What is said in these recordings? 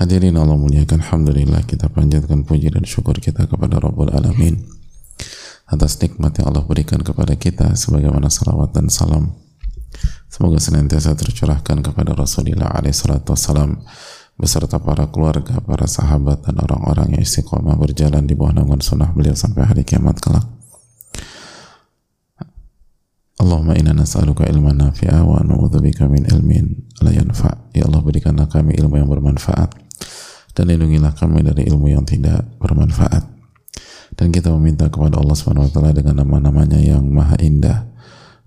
Hadirin Allah muliakan Alhamdulillah kita panjatkan puji dan syukur kita kepada Rabbul Alamin atas nikmat yang Allah berikan kepada kita sebagaimana salawat dan salam. Semoga senantiasa tercurahkan kepada Rasulullah SAW beserta para keluarga, para sahabat dan orang-orang yang istiqomah berjalan di bawah naungan sunnah beliau sampai hari kiamat kelak. Allahumma inna nas'aluka ilman nafi'a wa nu'udzubika min ilmin la yanfa' ya Allah berikanlah kami ilmu yang bermanfaat dan lindungilah kami dari ilmu yang tidak bermanfaat. Dan kita meminta kepada Allah Subhanahu wa taala dengan nama-namanya yang maha indah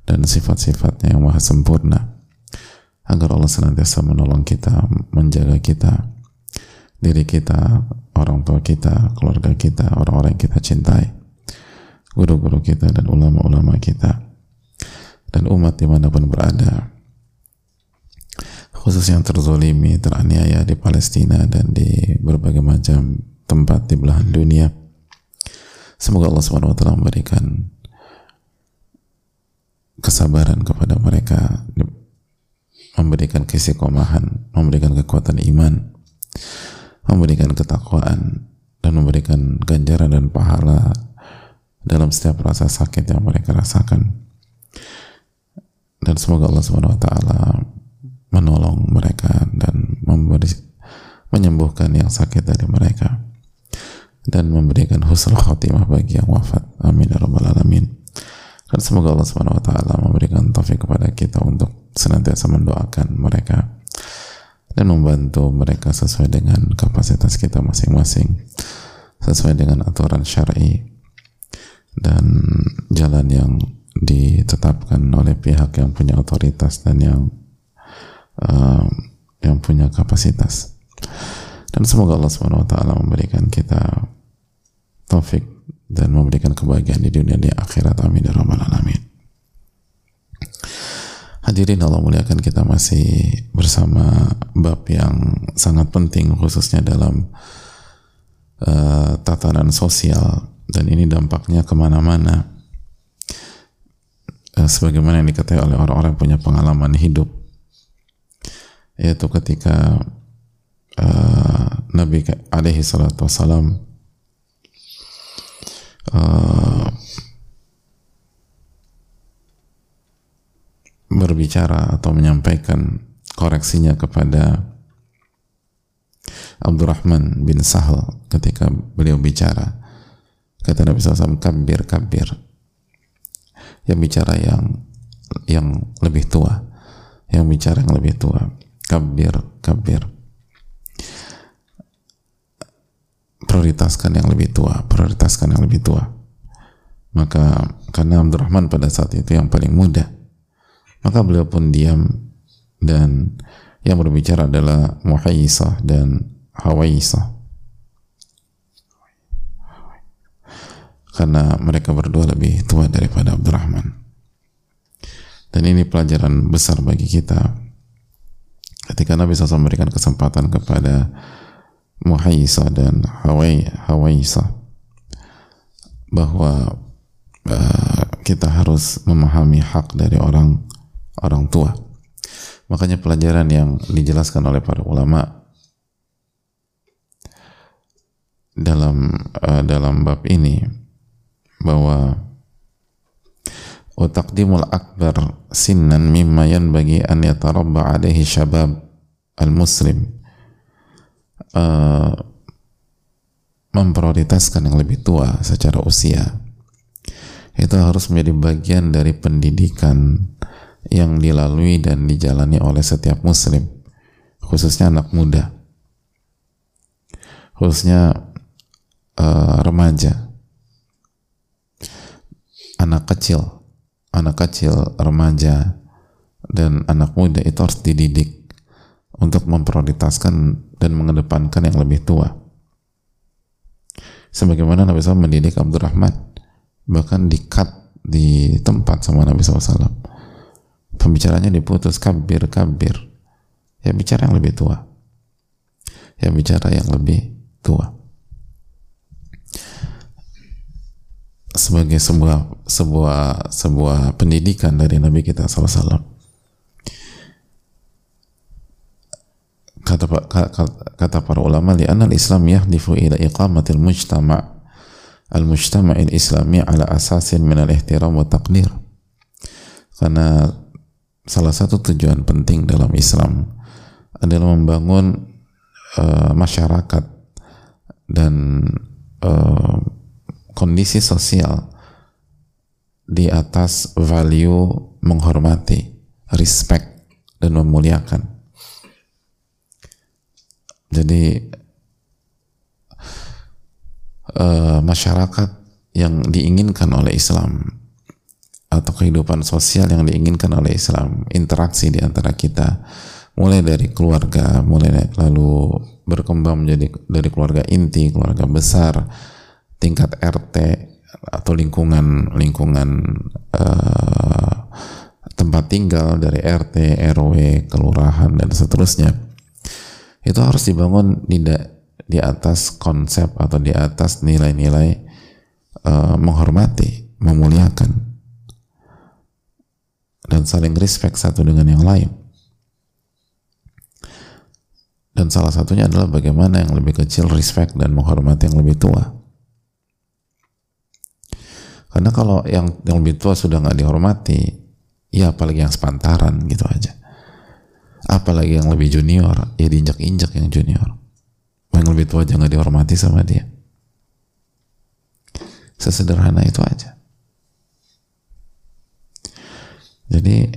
dan sifat-sifatnya yang maha sempurna agar Allah senantiasa menolong kita, menjaga kita, diri kita, orang tua kita, keluarga kita, orang-orang yang kita cintai, guru-guru kita dan ulama-ulama kita dan umat di mana pun berada khusus yang terzolimi, teraniaya di Palestina dan di berbagai macam tempat di belahan dunia. Semoga Allah SWT memberikan kesabaran kepada mereka, memberikan kesekomahan, memberikan kekuatan iman, memberikan ketakwaan, dan memberikan ganjaran dan pahala dalam setiap rasa sakit yang mereka rasakan. Dan semoga Allah SWT menolong mereka dan memberi menyembuhkan yang sakit dari mereka dan memberikan husnul khotimah bagi yang wafat. Amin ya rabbal alamin. Dan semoga Allah subhanahu wa ta'ala memberikan taufik kepada kita untuk senantiasa mendoakan mereka dan membantu mereka sesuai dengan kapasitas kita masing-masing sesuai dengan aturan syar'i dan jalan yang ditetapkan oleh pihak yang punya otoritas dan yang uh, yang punya kapasitas. Dan semoga Allah Subhanahu wa taala memberikan kita taufik dan memberikan kebahagiaan di dunia di akhirat. Amin ya rabbal alamin. Hadirin Allah muliakan kita masih bersama bab yang sangat penting khususnya dalam uh, tatanan sosial. Dan ini dampaknya ke mana-mana. Uh, sebagaimana yang diketahui oleh orang-orang yang punya pengalaman hidup yaitu ketika uh, Nabi alaihi salatu wassalam uh, berbicara atau menyampaikan koreksinya kepada Abdurrahman bin Sahal ketika beliau bicara. Kata Nabi SAW kabir kabir yang bicara yang yang lebih tua. Yang bicara yang lebih tua kabir kabir prioritaskan yang lebih tua prioritaskan yang lebih tua. Maka karena Abdurrahman pada saat itu yang paling muda maka beliau pun diam dan yang berbicara adalah Muhayyisah dan Hawaisah. Karena mereka berdua lebih tua daripada Abdurrahman. Dan ini pelajaran besar bagi kita ketika Nabi SAW memberikan kesempatan kepada Muhayyisa dan Hawai, Hawaisa bahwa uh, kita harus memahami hak dari orang orang tua. Makanya pelajaran yang dijelaskan oleh para ulama dalam uh, dalam bab ini bahwa wa taqdimul akbar sinnan mimma yanbaghi an yatarabba alaihi syabab al-muslim uh, memprioritaskan yang lebih tua secara usia. Itu harus menjadi bagian dari pendidikan yang dilalui dan dijalani oleh setiap muslim khususnya anak muda khususnya uh, remaja anak kecil anak kecil, remaja, dan anak muda itu harus dididik untuk memprioritaskan dan mengedepankan yang lebih tua. sebagaimana Nabi SAW mendidik Abdurrahman bahkan di cut di tempat sama Nabi SAW. Pembicaranya diputus kabir kabir. Ya bicara yang lebih tua. Ya bicara yang lebih tua sebagai sebuah sebuah sebuah pendidikan dari Nabi kita SAW kata, kata, kata para ulama li anna al-islam yahdifu ila iqamatil mujtama' al-mujtama' al-islami ala asasin min al-ihtiram wa taqdir. Karena salah satu tujuan penting dalam Islam adalah membangun uh, masyarakat dan uh, kondisi sosial di atas value menghormati, respect dan memuliakan. Jadi uh, masyarakat yang diinginkan oleh Islam atau kehidupan sosial yang diinginkan oleh Islam, interaksi di antara kita, mulai dari keluarga, mulai lalu berkembang menjadi dari keluarga inti, keluarga besar, tingkat RT atau lingkungan lingkungan uh, tempat tinggal dari RT, RW, kelurahan dan seterusnya itu harus dibangun di di atas konsep atau di atas nilai-nilai uh, menghormati, memuliakan dan saling respect satu dengan yang lain. Dan salah satunya adalah bagaimana yang lebih kecil respect dan menghormati yang lebih tua. Karena kalau yang yang lebih tua sudah nggak dihormati, ya apalagi yang sepantaran gitu aja. Apalagi yang lebih junior ya diinjak-injak yang junior. Yang lebih tua jangan dihormati sama dia. Sesederhana itu aja. Jadi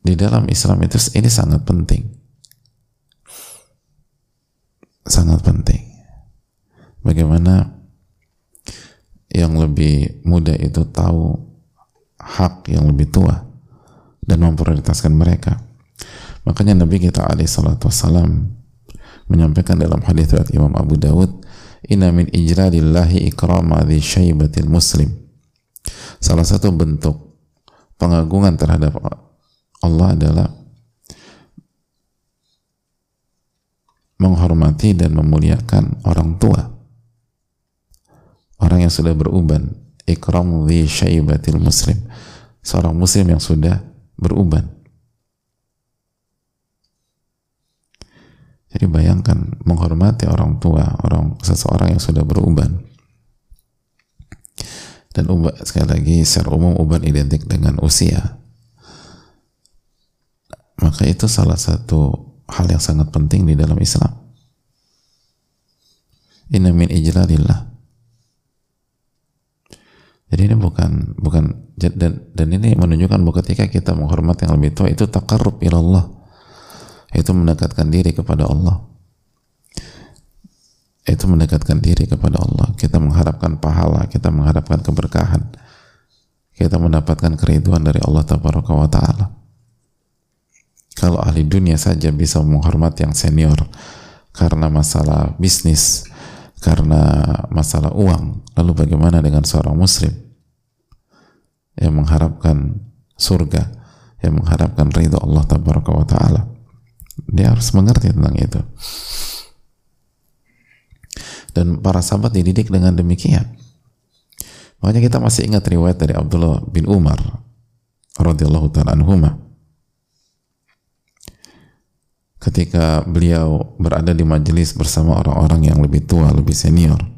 di dalam Islam itu ini sangat penting. Sangat penting. Bagaimana yang lebih muda itu tahu hak yang lebih tua dan memprioritaskan mereka Makanya Nabi kita alaihi salatu wassalam menyampaikan dalam hadis riwayat Imam Abu Dawud, "Inna min ijlalillahi ikrama syaibatil muslim." Salah satu bentuk pengagungan terhadap Allah adalah menghormati dan memuliakan orang tua. Orang yang sudah beruban, ikram dhi syaibatil muslim. Seorang muslim yang sudah beruban. Jadi bayangkan menghormati orang tua, orang seseorang yang sudah beruban. Dan uban, sekali lagi secara umum uban identik dengan usia. Maka itu salah satu hal yang sangat penting di dalam Islam. Inna min ijlalillah. Jadi ini bukan bukan dan, dan ini menunjukkan bahwa ketika kita menghormati yang lebih tua itu takarrub ilallah. Itu mendekatkan diri kepada Allah. Itu mendekatkan diri kepada Allah. Kita mengharapkan pahala kita mengharapkan keberkahan. Kita mendapatkan keriduan dari Allah wa ta'ala. Kalau ahli dunia saja bisa menghormati yang senior karena masalah bisnis karena masalah uang lalu bagaimana dengan seorang muslim yang mengharapkan surga yang mengharapkan ridho Allah wa ta'ala dia harus mengerti tentang itu. Dan para sahabat dididik dengan demikian. Makanya kita masih ingat riwayat dari Abdullah bin Umar radhiyallahu taala anhuma ketika beliau berada di majelis bersama orang-orang yang lebih tua, lebih senior.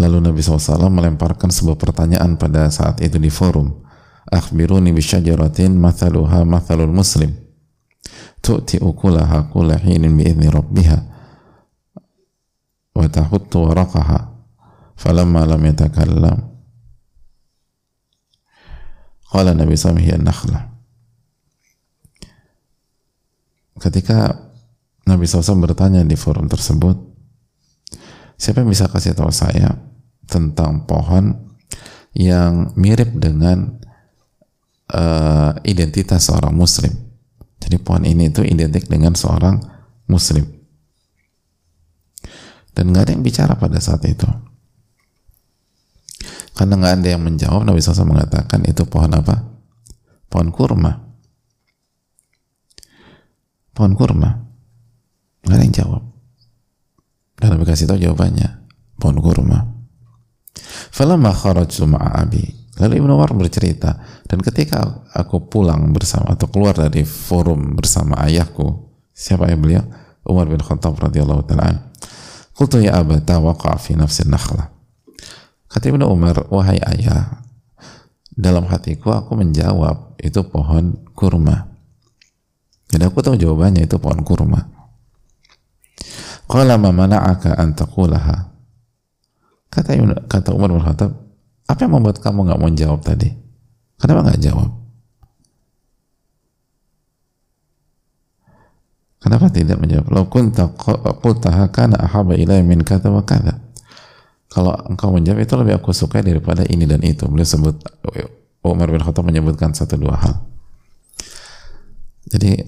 Lalu Nabi SAW melemparkan sebuah pertanyaan pada saat itu di forum. Akhbiruni bisyajaratin mathaluha mathalul muslim. Tu'ti ukulaha kula hinin bi'idni rabbiha wa waraqaha falamma lam yatakallam. Qala Nabi SAW hiya nakhla. Ketika Nabi SAW bertanya di forum tersebut siapa yang bisa kasih tahu saya tentang pohon yang mirip dengan uh, identitas seorang muslim. Jadi pohon ini itu identik dengan seorang muslim. dan nggak ada yang bicara pada saat itu. Karena nggak ada yang menjawab Nabi SAW mengatakan itu pohon apa? Pohon kurma. Pohon kurma. Nggak ada yang jawab. Dan Nabi kasih tahu jawabannya pohon kurma falamma kharajtu ma'a abi. Lalu Ibnu Umar bercerita dan ketika aku pulang bersama atau keluar dari forum bersama ayahku siapa ayah beliau? Umar bin Khattab radhiyallahu taala Qultu ya abata waqa fi nafsi nakhlah kata Ibnu Umar wahai ayah dalam hatiku aku menjawab itu pohon kurma. Jadi aku tahu jawabannya itu pohon kurma. Qala ma mana'aka an taqulaha kata kata Umar bin Khattab apa yang membuat kamu nggak mau jawab tadi kenapa nggak jawab Kenapa tidak menjawab? Lau kunta qultaha ahaba ilai min kata wa. Kalau engkau menjawab itu lebih aku suka daripada ini dan itu. Beliau sebut Umar bin Khattab menyebutkan satu dua hal. Jadi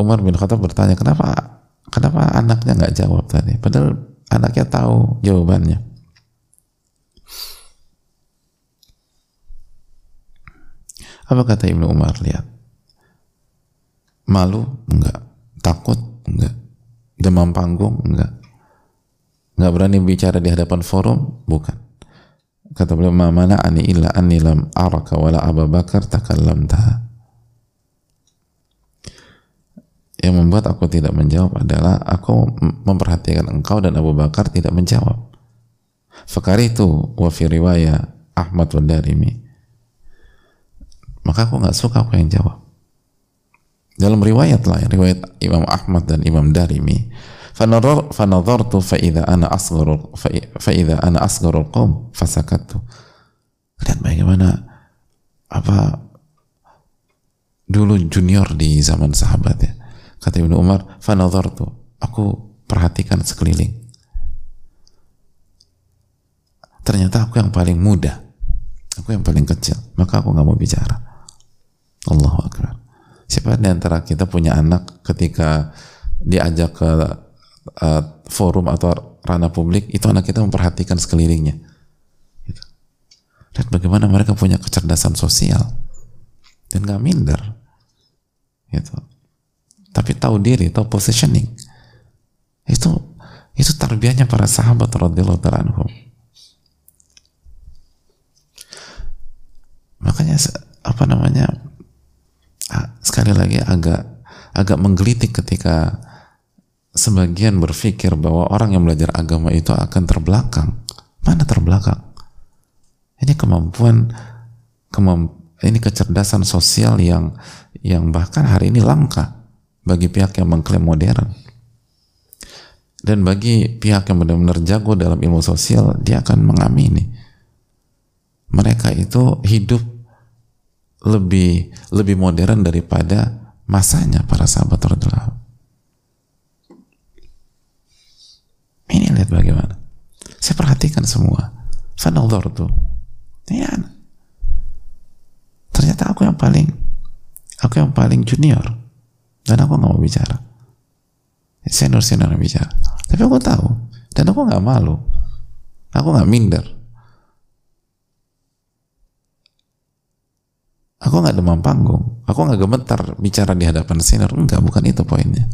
Umar bin Khattab bertanya kenapa kenapa anaknya nggak jawab tadi? Padahal anaknya tahu jawabannya. Apa kata Ibnu Umar? Lihat. Malu? Enggak. Takut? Enggak. Demam panggung? Enggak. Enggak berani bicara di hadapan forum? Bukan. Kata beliau, "Ma mana ani illa anni lam araka wala Abu Bakar takallamta." Yang membuat aku tidak menjawab adalah aku memperhatikan engkau dan Abu Bakar tidak menjawab. Fakari itu wa fi riwayat Ahmad wa Darimi. Maka aku nggak suka aku yang jawab. Dalam riwayat lain, riwayat Imam Ahmad dan Imam Darimi, fanadhartu fa idza ana asgharu fa idza ana asgharu qaum fasakattu. Lihat bagaimana apa dulu junior di zaman sahabat ya. Kata Ibnu Umar, fanadhartu, aku perhatikan sekeliling. Ternyata aku yang paling muda. Aku yang paling kecil. Maka aku nggak mau bicara. Allahu Akbar. Siapa di antara kita punya anak ketika diajak ke uh, forum atau ranah publik, itu anak kita memperhatikan sekelilingnya. Gitu. Dan bagaimana mereka punya kecerdasan sosial dan nggak minder. Gitu. Tapi tahu diri, tahu positioning. Itu itu tarbiyahnya para sahabat radhiyallahu taala anhum. Makanya apa namanya? Sekali lagi agak agak menggelitik ketika sebagian berpikir bahwa orang yang belajar agama itu akan terbelakang. Mana terbelakang? Ini kemampuan kemamp ini kecerdasan sosial yang yang bahkan hari ini langka bagi pihak yang mengklaim modern. Dan bagi pihak yang benar-benar jago dalam ilmu sosial, dia akan mengamini. Mereka itu hidup lebih lebih modern daripada masanya para sahabat radhiyallahu Ini lihat bagaimana. Saya perhatikan semua. Fanadhar tuh. Ya. Ternyata aku yang paling aku yang paling junior dan aku nggak mau bicara. Senior senior bicara. Tapi aku tahu dan aku nggak malu. Aku nggak minder. Aku nggak demam panggung. Aku nggak gemetar bicara di hadapan senior. Enggak, bukan itu poinnya.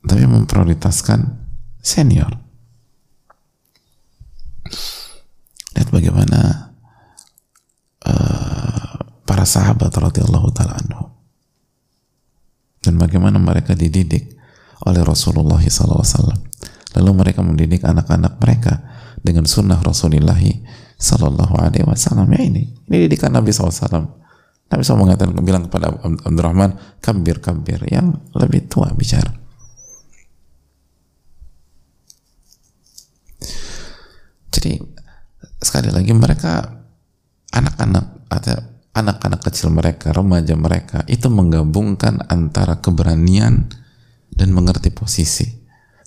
Tapi memprioritaskan senior. Lihat bagaimana uh, para sahabat radhiyallahu taala dan bagaimana mereka dididik oleh Rasulullah SAW. Lalu mereka mendidik anak-anak mereka dengan sunnah Rasulullah Sallallahu Alaihi Wasallam. Ya ini ini didikan Nabi SAW Nabi SAW mengatakan bilang kepada Abdurrahman kabir kabir yang lebih tua bicara. Jadi sekali lagi mereka anak-anak atau anak-anak kecil mereka remaja mereka itu menggabungkan antara keberanian dan mengerti posisi.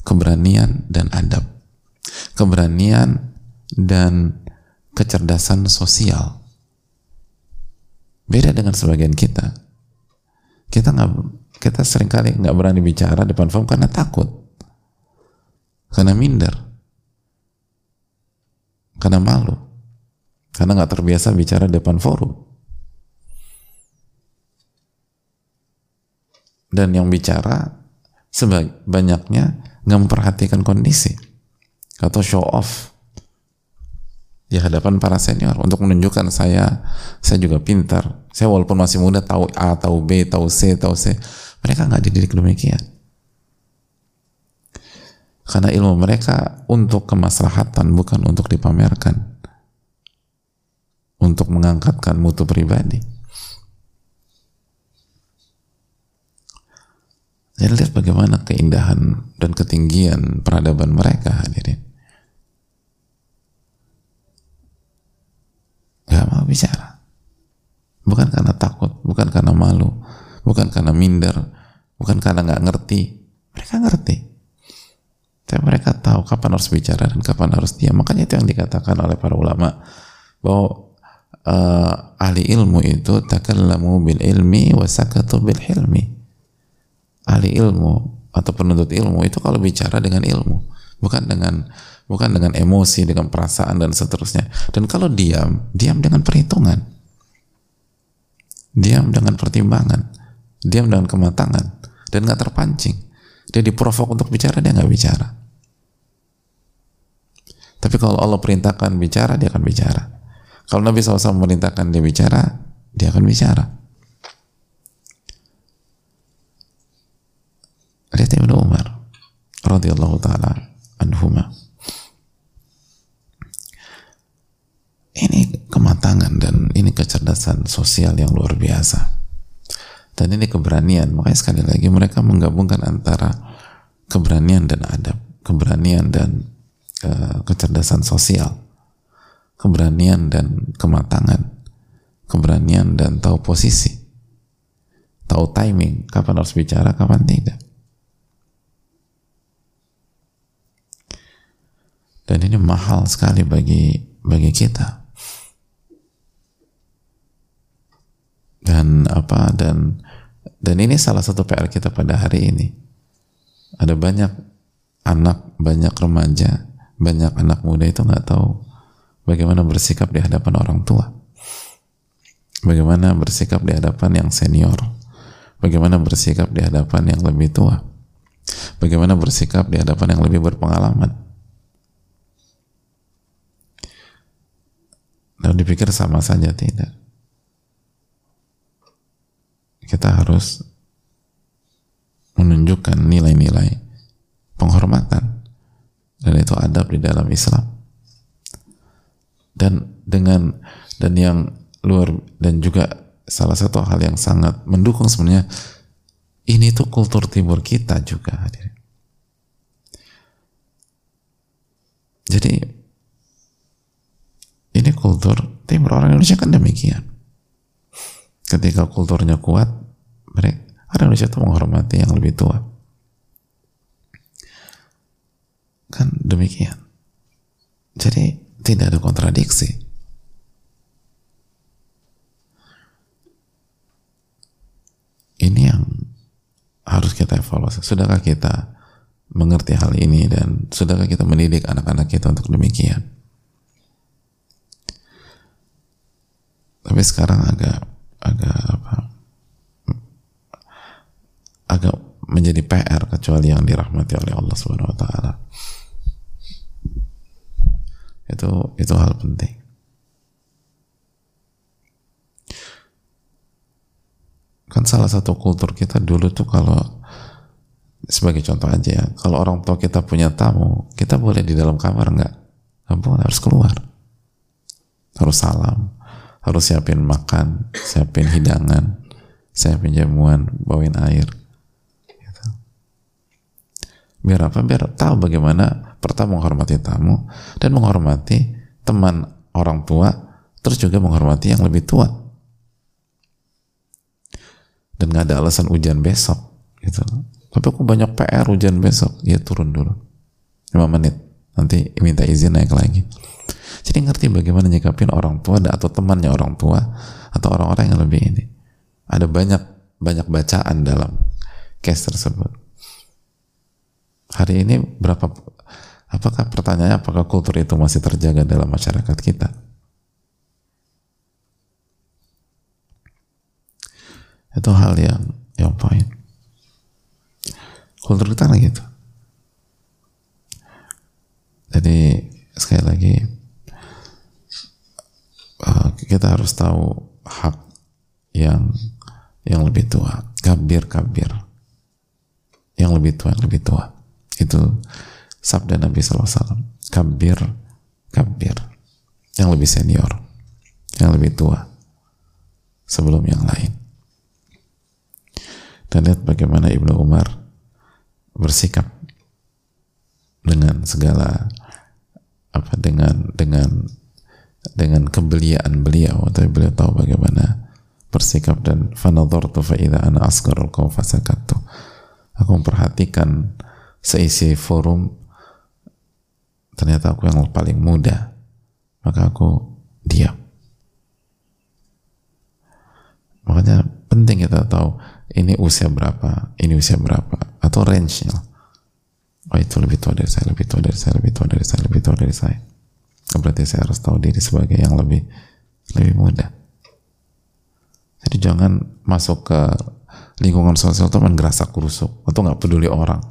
Keberanian dan adab. Keberanian dan kecerdasan sosial. Beda dengan sebagian kita. Kita nggak kita sering kali nggak berani bicara depan forum karena takut. Karena minder. Karena malu. Karena nggak terbiasa bicara depan forum. Dan yang bicara sebanyaknya nggak memperhatikan kondisi atau show off di hadapan para senior untuk menunjukkan saya saya juga pintar. Saya walaupun masih muda tahu A tahu B tahu C tahu C mereka nggak dididik demikian. Karena ilmu mereka untuk kemaslahatan bukan untuk dipamerkan. Untuk mengangkatkan mutu pribadi. Jadi lihat bagaimana keindahan dan ketinggian peradaban mereka hadirin gak mau bicara bukan karena takut, bukan karena malu, bukan karena minder, bukan karena nggak ngerti. Mereka ngerti. Tapi mereka tahu kapan harus bicara dan kapan harus diam. Makanya itu yang dikatakan oleh para ulama bahwa uh, ahli ilmu itu takallamu bil ilmi wa sakatu bil hilmi. Ahli ilmu atau penuntut ilmu itu kalau bicara dengan ilmu, bukan dengan bukan dengan emosi, dengan perasaan dan seterusnya. Dan kalau diam, diam dengan perhitungan. Diam dengan pertimbangan. Diam dengan kematangan. Dan nggak terpancing. Dia diprovok untuk bicara dia nggak bicara. Tapi kalau Allah perintahkan bicara dia akan bicara. Kalau Nabi SAW memerintahkan dia bicara dia akan bicara. Lihat Ibnu Umar radhiyallahu taala anhumah ini kematangan dan ini kecerdasan sosial yang luar biasa. Dan ini keberanian. Makanya sekali lagi mereka menggabungkan antara keberanian dan adab. Keberanian dan uh, kecerdasan sosial. Keberanian dan kematangan. Keberanian dan tahu posisi. Tahu timing. Kapan harus bicara kapan tidak dan ini mahal sekali bagi bagi kita. Dan apa dan dan ini salah satu PR kita pada hari ini. Ada banyak anak banyak remaja banyak anak muda itu nggak tahu bagaimana bersikap di hadapan orang tua. Bagaimana bersikap di hadapan yang senior. Bagaimana bersikap di hadapan yang lebih tua. Bagaimana bersikap di hadapan yang lebih berpengalaman lalu dipikir sama saja tidak. Kita harus menunjukkan nilai-nilai penghormatan. Dan itu adab di dalam Islam. Dan dengan dan yang luar dan juga salah satu hal yang sangat mendukung sebenarnya ini tuh kultur timur kita juga jadi kultur timur orang Indonesia kan demikian. Ketika kulturnya kuat mereka orang Indonesia itu menghormati yang lebih tua. Kan demikian. Jadi tidak ada kontradiksi. Ini yang harus kita evaluasi. Sudahkah kita mengerti hal ini dan sudahkah kita mendidik anak-anak kita untuk demikian tapi sekarang agak agak apa agak menjadi PR kecuali yang dirahmati oleh Allah Subhanahu wa taala. Itu itu hal penting. Kan salah satu kultur kita dulu tuh kalau sebagai contoh aja ya, kalau orang tua kita punya tamu, kita boleh di dalam kamar nggak? Boleh, harus keluar. Harus salam harus siapin makan, siapin hidangan, siapin jamuan, bawain air. Gitu. Biar apa? Biar tahu bagaimana pertama menghormati tamu dan menghormati teman orang tua, terus juga menghormati yang lebih tua. Dan nggak ada alasan hujan besok, gitu. Tapi aku banyak PR hujan besok, ya turun dulu, 5 menit, nanti minta izin naik lagi. Jadi ngerti bagaimana nyikapin orang tua atau temannya orang tua atau orang-orang yang lebih ini. Ada banyak banyak bacaan dalam case tersebut. Hari ini berapa apakah pertanyaannya apakah kultur itu masih terjaga dalam masyarakat kita? Itu hal yang yang poin. Kultur kita gitu. Jadi sekali lagi uh, kita harus tahu hak yang yang lebih tua, kabir kabir, yang lebih tua, yang lebih tua. Itu sabda Nabi SAW. Kabir, kabir, yang lebih senior, yang lebih tua sebelum yang lain. Dan lihat bagaimana Ibnu Umar bersikap dengan segala apa dengan dengan dengan kebeliaan beliau. Tapi beliau tahu bagaimana bersikap dan fanadhartu fa idza ana asgharul qaum fasakattu. Aku memperhatikan seisi forum. Ternyata aku yang paling muda. Maka aku diam. Makanya penting kita tahu ini usia berapa ini usia berapa atau range-nya. Oh itu lebih tua dari saya, lebih tua dari saya, lebih tua dari saya, lebih tua dari saya. Berarti saya harus tahu diri sebagai yang lebih lebih muda. Jadi jangan masuk ke lingkungan sosial itu mengerasak kurusuk atau nggak peduli orang.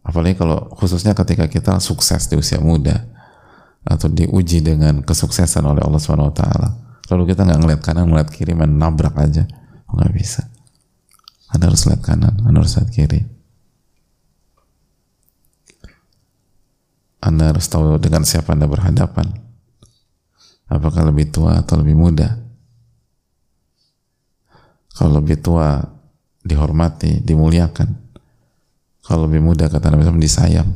Apalagi kalau khususnya ketika kita sukses di usia muda atau diuji dengan kesuksesan oleh Allah Subhanahu Wa Taala, lalu kita nggak ngeliat kanan, ngeliat kiri, main nabrak aja, nggak bisa. Anda harus lihat kanan, Anda harus lihat kiri. Anda harus tahu dengan siapa Anda berhadapan. Apakah lebih tua atau lebih muda? Kalau lebih tua dihormati, dimuliakan. Kalau lebih muda kata Nabi SAW disayang,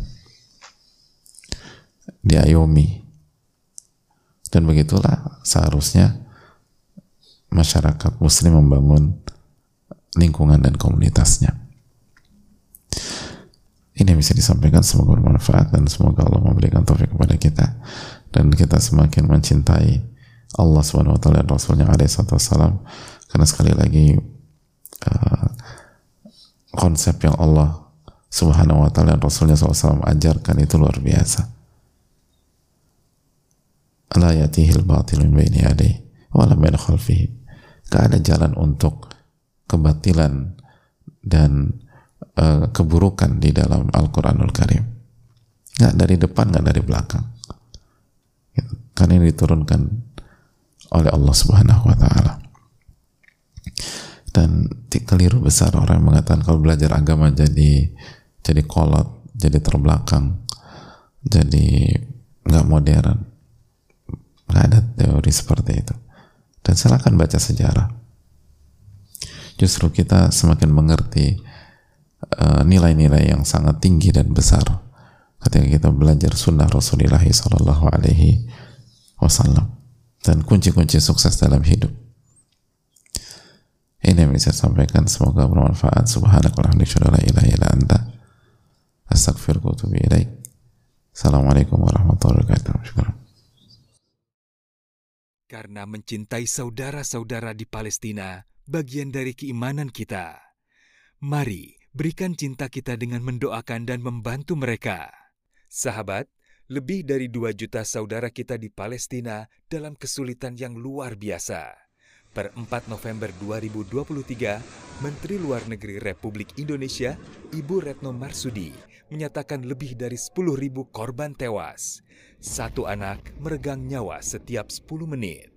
diayomi. Dan begitulah seharusnya masyarakat muslim membangun lingkungan dan komunitasnya. Ini bisa disampaikan semoga bermanfaat dan semoga Allah memberikan taufik kepada kita dan kita semakin mencintai Allah Subhanahu wa taala dan Rasulnya alaihi wasallam karena sekali lagi uh, konsep yang Allah Subhanahu wa taala dan Rasulnya SAW ajarkan itu luar biasa. La yatihil batil min baini yadayhi wa la min khalfihi. Ada jalan untuk kebatilan dan uh, keburukan di dalam Al-Quranul Karim. Nggak dari depan, nggak dari belakang. Gitu. Karena ini diturunkan oleh Allah Subhanahu wa Ta'ala. Dan keliru besar orang yang mengatakan kalau belajar agama jadi jadi kolot, jadi terbelakang, jadi nggak modern. Nggak ada teori seperti itu. Dan silakan baca sejarah. Justru kita semakin mengerti nilai-nilai uh, yang sangat tinggi dan besar ketika kita belajar sunnah Rasulullah Sallallahu Alaihi Wasallam dan kunci-kunci sukses dalam hidup. Ini yang bisa sampaikan semoga bermanfaat. Subhanakallahumma anta. Assalamualaikum warahmatullahi wabarakatuh. Karena mencintai saudara-saudara di Palestina, bagian dari keimanan kita. Mari berikan cinta kita dengan mendoakan dan membantu mereka. Sahabat, lebih dari dua juta saudara kita di Palestina dalam kesulitan yang luar biasa. Per 4 November 2023, Menteri Luar Negeri Republik Indonesia, Ibu Retno Marsudi, menyatakan lebih dari 10.000 korban tewas. Satu anak meregang nyawa setiap 10 menit.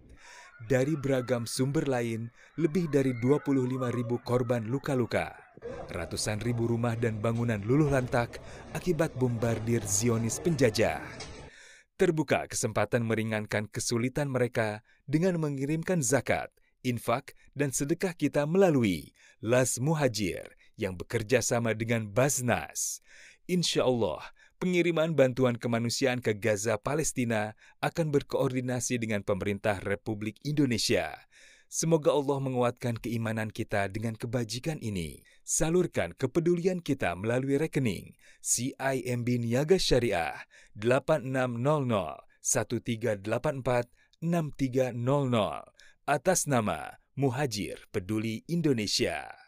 Dari beragam sumber lain, lebih dari 25.000 korban luka-luka Ratusan ribu rumah dan bangunan luluh lantak akibat bombardir Zionis penjajah. Terbuka kesempatan meringankan kesulitan mereka dengan mengirimkan zakat, infak, dan sedekah kita melalui Las Muhajir yang bekerja sama dengan Baznas. Insya Allah, pengiriman bantuan kemanusiaan ke Gaza, Palestina akan berkoordinasi dengan pemerintah Republik Indonesia Semoga Allah menguatkan keimanan kita dengan kebajikan ini. Salurkan kepedulian kita melalui rekening CIMB Niaga Syariah 8600 1384 6300 atas nama Muhajir Peduli Indonesia.